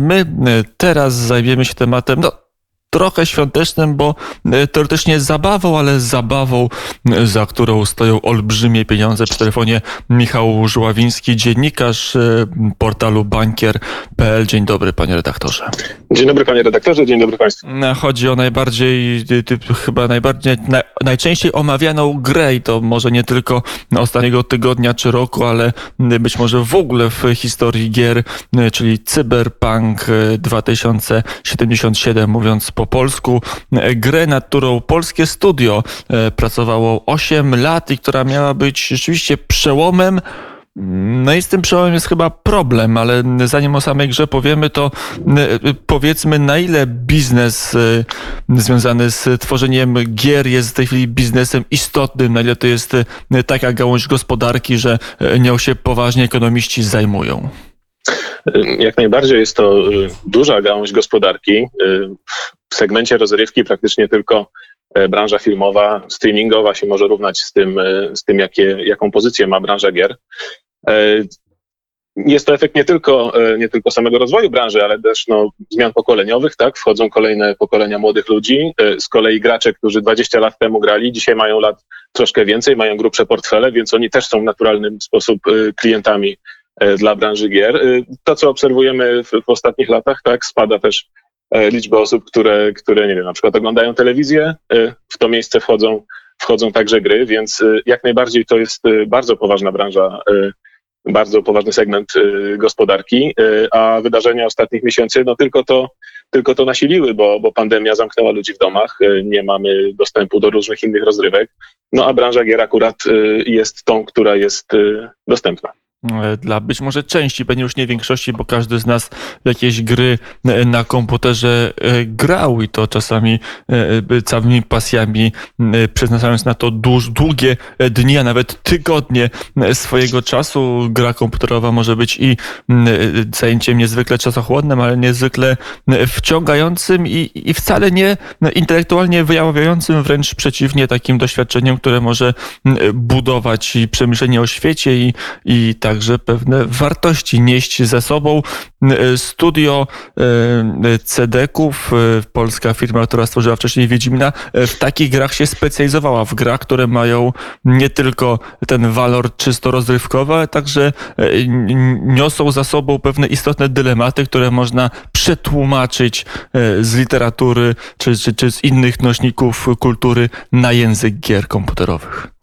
My teraz zajmiemy się tematem, no trochę świątecznym, bo e, teoretycznie zabawą, ale zabawą, e, za którą stoją olbrzymie pieniądze. Przy telefonie Michał Żławiński, dziennikarz e, portalu bankier.pl. Dzień dobry, panie redaktorze. Dzień dobry, panie redaktorze, dzień dobry państwu. Chodzi o najbardziej, chyba najbardziej, najczęściej omawianą grę i to może nie tylko ostatniego tygodnia czy roku, ale być może w ogóle w historii gier, czyli Cyberpunk 2077, mówiąc po polsku, e, grę, nad którą polskie studio e, pracowało 8 lat i która miała być rzeczywiście przełomem. No i z tym przełomem jest chyba problem, ale zanim o samej grze powiemy, to e, powiedzmy na ile biznes związany z tworzeniem gier jest w tej chwili biznesem istotnym, na ile to jest taka gałąź gospodarki, że nią się poważnie ekonomiści zajmują. Jak najbardziej jest to y, duża gałąź gospodarki. Y, w segmencie rozrywki praktycznie tylko e, branża filmowa, streamingowa się może równać z tym, e, z tym jakie, jaką pozycję ma branża gier. E, jest to efekt nie tylko, nie tylko samego rozwoju branży, ale też no, zmian pokoleniowych, tak? Wchodzą kolejne pokolenia młodych ludzi. Z kolei gracze, którzy 20 lat temu grali, dzisiaj mają lat troszkę więcej, mają grubsze portfele, więc oni też są w naturalny sposób klientami dla branży gier. E, to, co obserwujemy w, w ostatnich latach, tak, spada też e, liczba osób, które, które, nie wiem, na przykład oglądają telewizję, w to miejsce wchodzą, wchodzą także gry, więc jak najbardziej to jest bardzo poważna branża, bardzo poważny segment gospodarki, a wydarzenia ostatnich miesięcy, no tylko to, tylko to nasiliły, bo, bo pandemia zamknęła ludzi w domach, nie mamy dostępu do różnych innych rozrywek, no a branża gier akurat jest tą, która jest dostępna. E, dla być może części, pewnie już nie większości, bo każdy z nas jakieś gry e, na komputerze e, grał i to czasami całymi pasjami, przeznaczając na to długie dni, a nawet tygodnie swojego czasu. Gra komputerowa może być i zajęciem niezwykle czasochłonnym, ale niezwykle wciągającym i, i wcale nie intelektualnie wyjawiającym, wręcz przeciwnie, takim doświadczeniem, które może budować i przemyślenie o świecie i, i tak także pewne wartości nieść ze sobą. E, studio e, CD-ków, e, polska firma, która stworzyła wcześniej Wiedźmina, w takich grach się specjalizowała, w grach, które mają nie tylko ten walor czysto rozrywkowy, ale także niosą za sobą pewne istotne dylematy, które można przetłumaczyć z literatury czy, czy, czy z innych nośników kultury na język gier komputerowych.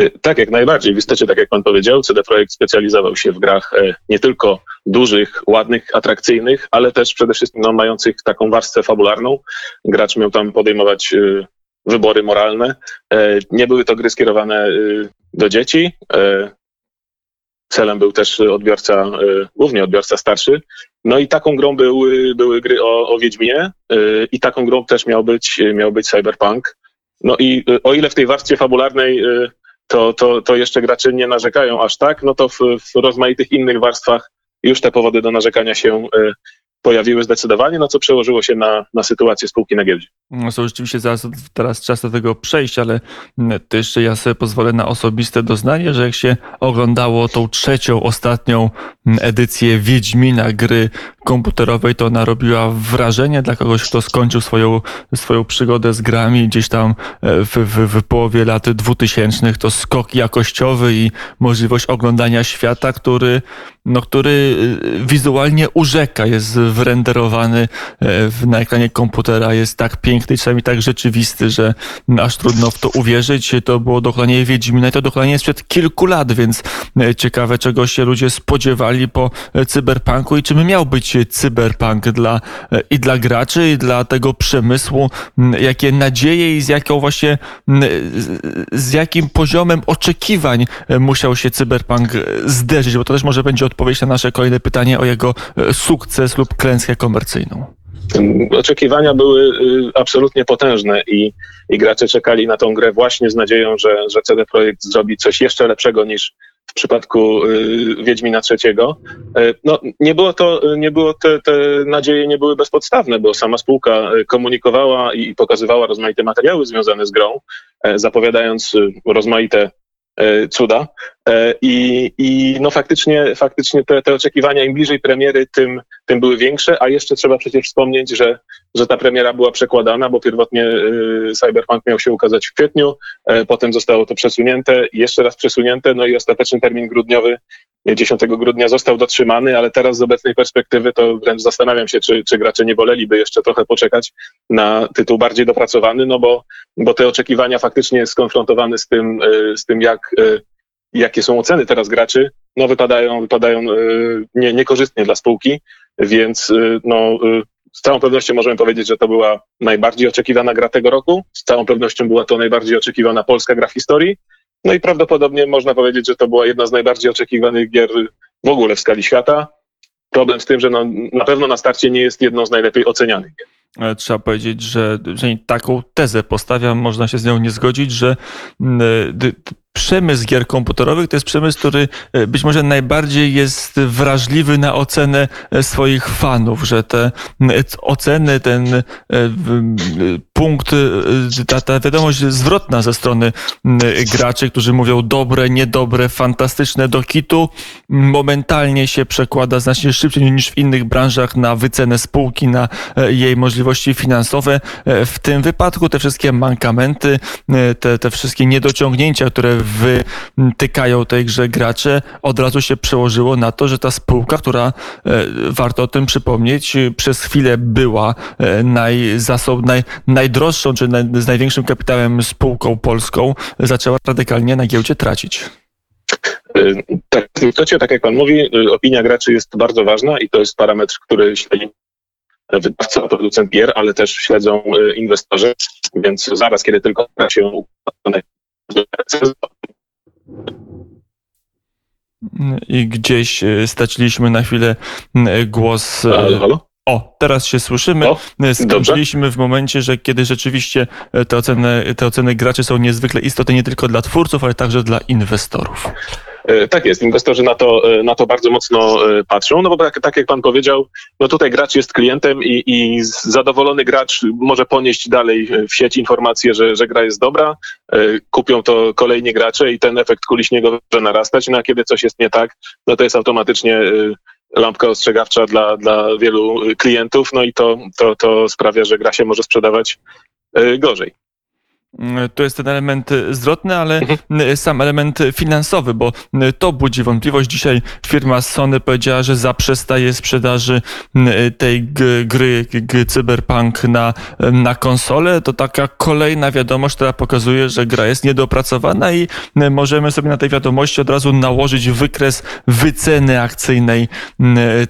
Y, tak, jak najbardziej. W istocie, tak jak pan powiedział, CD Projekt specjalizował się w grach e, nie tylko dużych, ładnych, atrakcyjnych, ale też przede wszystkim no, mających taką warstwę fabularną. Gracz miał tam podejmować y, wybory moralne. E, nie były to gry skierowane y, do dzieci. E, celem był też odbiorca, głównie odbiorca starszy. No i taką grą były, były gry o, o Wiedźminie i taką grą też miał być, miał być Cyberpunk. No i o ile w tej warstwie fabularnej to, to, to jeszcze gracze nie narzekają aż tak, no to w, w rozmaitych innych warstwach już te powody do narzekania się e, pojawiły zdecydowanie, no co przełożyło się na, na sytuację spółki na giełdzie. No to rzeczywiście zaraz, teraz czas do tego przejść, ale to jeszcze ja sobie pozwolę na osobiste doznanie, że jak się oglądało tą trzecią, ostatnią edycję Wiedźmina gry komputerowej, to ona robiła wrażenie dla kogoś, kto skończył swoją, swoją przygodę z grami gdzieś tam e, w, w, w połowie lat dwutysięcznych. To skok jakościowy i możliwość oglądania świata, który, no, który e, wizualnie urzeka, jest wyrenderowany e, na ekranie komputera, jest tak piękny, czasami tak rzeczywisty, że aż trudno w to uwierzyć. To było dokonanie Wiedźmina i to dokonanie jest przed kilku lat, więc ciekawe, czego się ludzie spodziewali po cyberpunku i czym miał być cyberpunk dla, i dla graczy, i dla tego przemysłu, jakie nadzieje i z jaką właśnie, z jakim poziomem oczekiwań musiał się cyberpunk zderzyć, bo to też może będzie odpowiedź na nasze kolejne pytanie o jego sukces lub klęskę komercyjną. Oczekiwania były y, absolutnie potężne i, i gracze czekali na tą grę właśnie z nadzieją, że, że CD Projekt zrobi coś jeszcze lepszego niż, w przypadku y, Wiedźmina trzeciego. Y, no, nie było to, nie było te, te nadzieje nie były bezpodstawne, bo sama spółka y, komunikowała i pokazywała rozmaite materiały związane z grą, zapowiadając rozmaite cuda. E, I, i no faktycznie, faktycznie te, te oczekiwania im bliżej premiery, tym, tym były większe, a jeszcze trzeba przecież wspomnieć, że, że ta premiera była przekładana, bo pierwotnie y, Cyberpunk miał się ukazać w kwietniu, e, potem zostało to przesunięte, jeszcze raz przesunięte, no i ostateczny termin grudniowy 10 grudnia został dotrzymany, ale teraz z obecnej perspektywy to wręcz zastanawiam się, czy, czy gracze nie woleliby jeszcze trochę poczekać na tytuł bardziej dopracowany, no bo, bo te oczekiwania faktycznie skonfrontowane z tym, z tym jak jakie są oceny teraz graczy, no wypadają, wypadają nie, niekorzystnie dla spółki, więc no, z całą pewnością możemy powiedzieć, że to była najbardziej oczekiwana gra tego roku. Z całą pewnością była to najbardziej oczekiwana polska gra w historii. No i prawdopodobnie można powiedzieć, że to była jedna z najbardziej oczekiwanych gier w ogóle w skali świata. Problem z tym, że no, na pewno na starcie nie jest jedną z najlepiej ocenianych e, trzeba powiedzieć, że, że taką tezę postawiam, można się z nią nie zgodzić, że przemysł gier komputerowych to jest przemysł, który e, być może najbardziej jest wrażliwy na ocenę e, swoich fanów, że te oceny, ten e, punkt, ta, ta wiadomość zwrotna ze strony graczy, którzy mówią dobre, niedobre, fantastyczne do kitu, momentalnie się przekłada znacznie szybciej niż w innych branżach na wycenę spółki, na jej możliwości finansowe. W tym wypadku te wszystkie mankamenty, te, te wszystkie niedociągnięcia, które wytykają tej grze gracze, od razu się przełożyło na to, że ta spółka, która, e, warto o tym przypomnieć, przez chwilę była e, najzasob, naj, najdroższą, czy naj, z największym kapitałem spółką polską, zaczęła radykalnie na giełdzie tracić. E, tak, w istocie, tak jak pan mówi, opinia graczy jest bardzo ważna i to jest parametr, który śledzi wydawca, producent gier, ale też śledzą inwestorzy, więc zaraz, kiedy tylko się i gdzieś e, straciliśmy na chwilę głos. E, halo, halo? O, teraz się słyszymy. O, Skończyliśmy w momencie, że kiedy rzeczywiście e, te oceny, te oceny graczy są niezwykle istotne nie tylko dla twórców, ale także dla inwestorów. E, tak jest, inwestorzy na to, e, na to bardzo mocno e, patrzą, no bo tak, tak jak pan powiedział, no tutaj gracz jest klientem i, i zadowolony gracz może ponieść dalej w sieć informację, że, że gra jest dobra, kupią to kolejni gracze i ten efekt kuli śniegowej może narastać, no a kiedy coś jest nie tak, no to jest automatycznie lampka ostrzegawcza dla, dla wielu klientów, no i to, to, to sprawia, że gra się może sprzedawać gorzej. To jest ten element zwrotny, ale Mhm. sam element finansowy, bo to budzi wątpliwość. Dzisiaj firma Sony powiedziała, że zaprzestaje sprzedaży tej gry, gry Cyberpunk na, na konsolę. To taka kolejna wiadomość, która pokazuje, że gra jest niedopracowana i możemy sobie na tej wiadomości od razu nałożyć wykres wyceny akcyjnej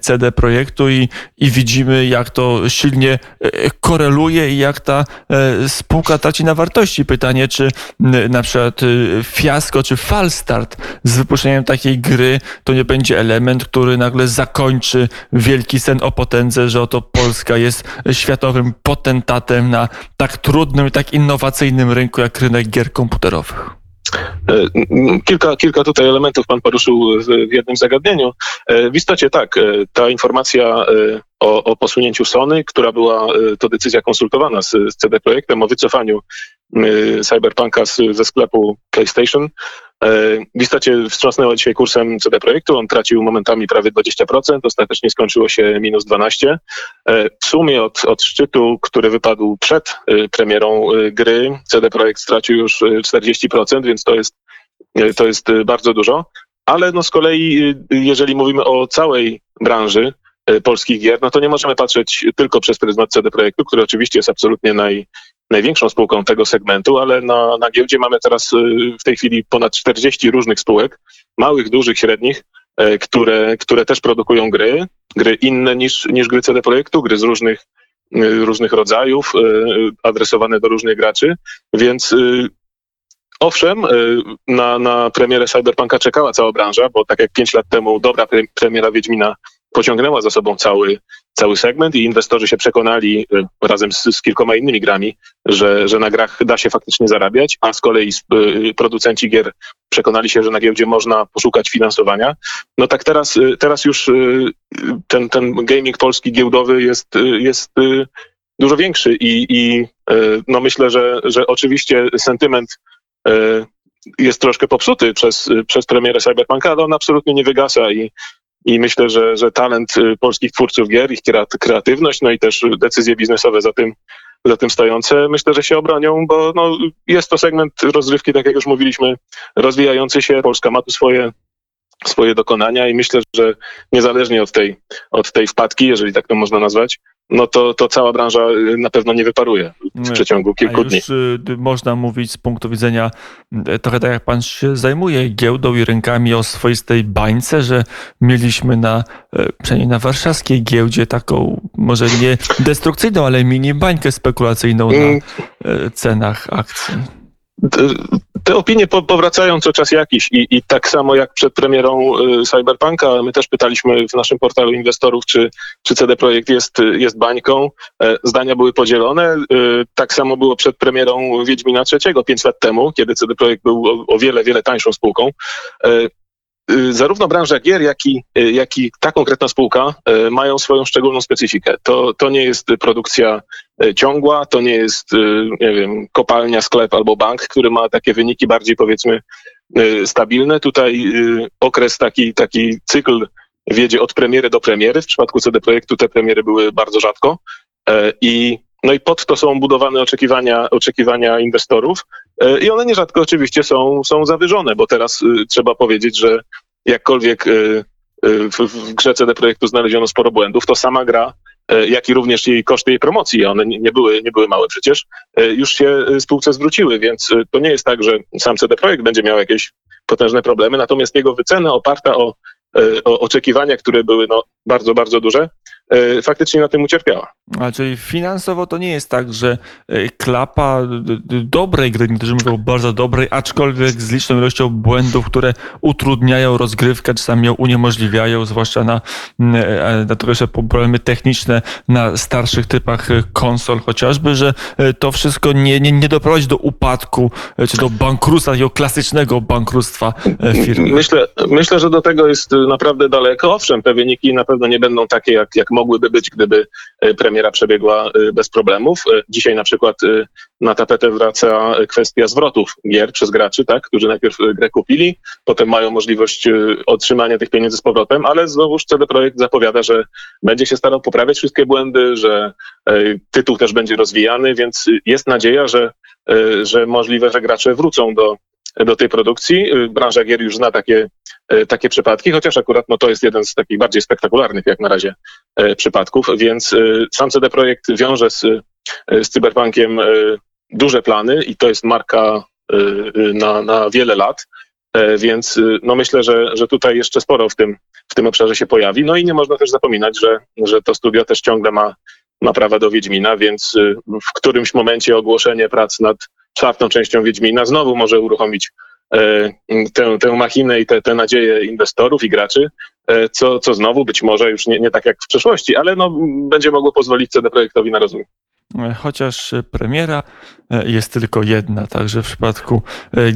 CD Projektu i, i widzimy, jak to silnie e, koreluje i jak ta e, spółka traci na wartości pytanie, czy na przykład y, fiasko, czy falstart z wypuszczeniem takiej gry to nie będzie element, który nagle zakończy wielki sen o potędze, że oto Polska jest światowym potentatem na tak trudnym i tak innowacyjnym rynku jak rynek gier komputerowych. E, kilka, kilka tutaj elementów pan poruszył w jednym zagadnieniu. E, w istocie tak, e, ta informacja o, o posunięciu Sony, która była to decyzja konsultowana z, z CD Projektem o wycofaniu Cyberpunka z, ze sklepu PlayStation, w istocie wstrząsnęła dzisiaj kursem CD Projektu. On tracił momentami prawie 20%, ostatecznie skończyło się minus 12%. W sumie od, od szczytu, który wypadł przed premierą gry, CD Projekt stracił już 40%, więc to jest, to jest bardzo dużo. Ale no z kolei, jeżeli mówimy o całej branży, polskich gier, no to nie możemy patrzeć tylko przez pryzmat CD Projektu, który oczywiście jest absolutnie naj, największą spółką tego segmentu, ale na, na giełdzie mamy teraz y, w tej chwili ponad 40 różnych spółek, małych, dużych, średnich, e, które, które też produkują gry, gry inne niż, niż gry CD Projektu, gry z różnych, y, różnych rodzajów, y, adresowane do różnych graczy, więc Owszem, na, na premierę Cyberpunka czekała cała branża, bo tak jak pięć lat temu dobra premiera Wiedźmina pociągnęła za sobą cały, cały segment i inwestorzy się przekonali e, razem z, z, kilkoma innymi grami, że, że na grach da się faktycznie zarabiać, a z kolei e, producenci gier przekonali się, że na giełdzie można poszukać finansowania. No tak teraz, e, teraz już ten, ten gaming polski giełdowy jest, jest dużo większy i, i no myślę, że, że oczywiście sentyment jest troszkę popsuty przez, przez premierę Cyberpunka, ale on absolutnie nie wygasa i, i myślę, że, że talent y, polskich twórców gier, ich kreatywność, no i też decyzje biznesowe za tym, za tym stojące, myślę, że się obronią, bo no, jest to segment rozrywki, tak jak już mówiliśmy, rozwijający się. Polska ma tu swoje swoje dokonania i myślę, że niezależnie od tej, od tej wpadki, jeżeli tak to można nazwać, no to, to cała branża y, na pewno nie wyparuje w przeciągu kilku już dni. Y, można mówić z punktu widzenia y, trochę tak jak pan się zajmuje giełdą i rynkami o swoistej bańce, że mieliśmy na, przynajmniej na warszawskiej giełdzie taką może nie destrukcyjną, ale mini bańkę spekulacyjną na mm. cenach akcji te opinie powracają co czas jakiś i, i tak samo jak przed premierą y, Cyberpunka, my też pytaliśmy w naszym portalu inwestorów, czy, czy CD Projekt jest, jest bańką. E, zdania były podzielone. Y, tak samo było przed premierą Wiedźmina III, 5 lat temu, kiedy CD Projekt był o, o wiele, wiele tańszą spółką. Y, zarówno branża gier, jak i, jak i ta konkretna spółka mają swoją szczególną specyfikę. To, to nie jest produkcja ciągła, to nie jest, nie wiem, kopalnia, sklep albo bank, który ma takie wyniki bardziej powiedzmy stabilne. Tutaj okres taki, taki cykl wiedzie od premiery do premiery. W przypadku CD Projektu te premiery były bardzo rzadko i no i pod to są budowane oczekiwania, oczekiwania inwestorów. I one nierzadko oczywiście są, są zawyżone, bo teraz trzeba powiedzieć, że jakkolwiek w, w grze CD Projektu znaleziono sporo błędów, to sama gra E, jak i również jej koszty jej promocji, one nie były, nie były małe przecież, e, już się e, spółce zwróciły, więc to nie jest tak, że sam CD Projekt będzie miał jakieś potężne problemy, natomiast jego wycena oparta o, o oczekiwania, które były no, bardzo, bardzo duże, E, faktycznie na tym ucierpiała. A czyli finansowo to nie jest tak, że e, klapa dobrej gry, niektórzy mówią bardzo dobrej, aczkolwiek z liczną ilością błędów, które utrudniają rozgrywkę, czasami ją uniemożliwiają, zwłaszcza na, e, na trochę problemy techniczne na starszych typach konsol chociażby, że to wszystko nie, nie, nie doprowadzi do upadku, czy do bankructwa, takiego klasycznego bankructwa firmy. Myślę, myślę, że do tego jest naprawdę daleko. Owszem, te wyniki na pewno nie będą takie, jak, jak mogłyby być, gdyby e, premiera przebiegła e, bez problemów. E, dzisiaj na przykład na tapetę wraca kwestia zwrotów gier przez graczy, tak, którzy najpierw grę kupili, potem mają możliwość otrzymania tych pieniędzy z powrotem, ale znowuż CD Projekt zapowiada, że będzie się starał poprawiać wszystkie błędy, że tytuł też będzie rozwijany, więc jest nadzieja, że, że możliwe, że gracze wrócą do, do tej produkcji. Branża gier już zna takie takie przypadki, chociaż akurat no, to jest jeden z takich bardziej spektakularnych jak na razie e, przypadków, więc e, sam CD Projekt wiąże z, z Cyberpunkiem duże plany i to jest marka na, na wiele lat, więc no myślę, że, że tutaj jeszcze sporo w tym, w tym obszarze się pojawi. No i nie można też zapominać, że, że to studio też ciągle ma, ma prawa do Wiedźmina, więc w którymś momencie ogłoszenie prac nad czwartą częścią Wiedźmina znowu może uruchomić E, tę, tę machinę i te, te nadzieje inwestorów i graczy, e, co, co znowu być może już nie, nie tak jak w przeszłości, ale no, będzie mogło pozwolić CD Projektowi na rozwój. E, chociaż premiera jest tylko jedna, także w przypadku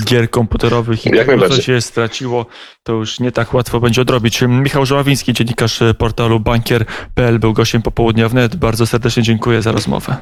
gier komputerowych i tego, co się straciło, to już nie tak łatwo będzie odrobić. Michał Żoławiński, dziennikarz portalu bankier.pl był gościem popołudnia wnet. Bardzo serdecznie dziękuję za rozmowę.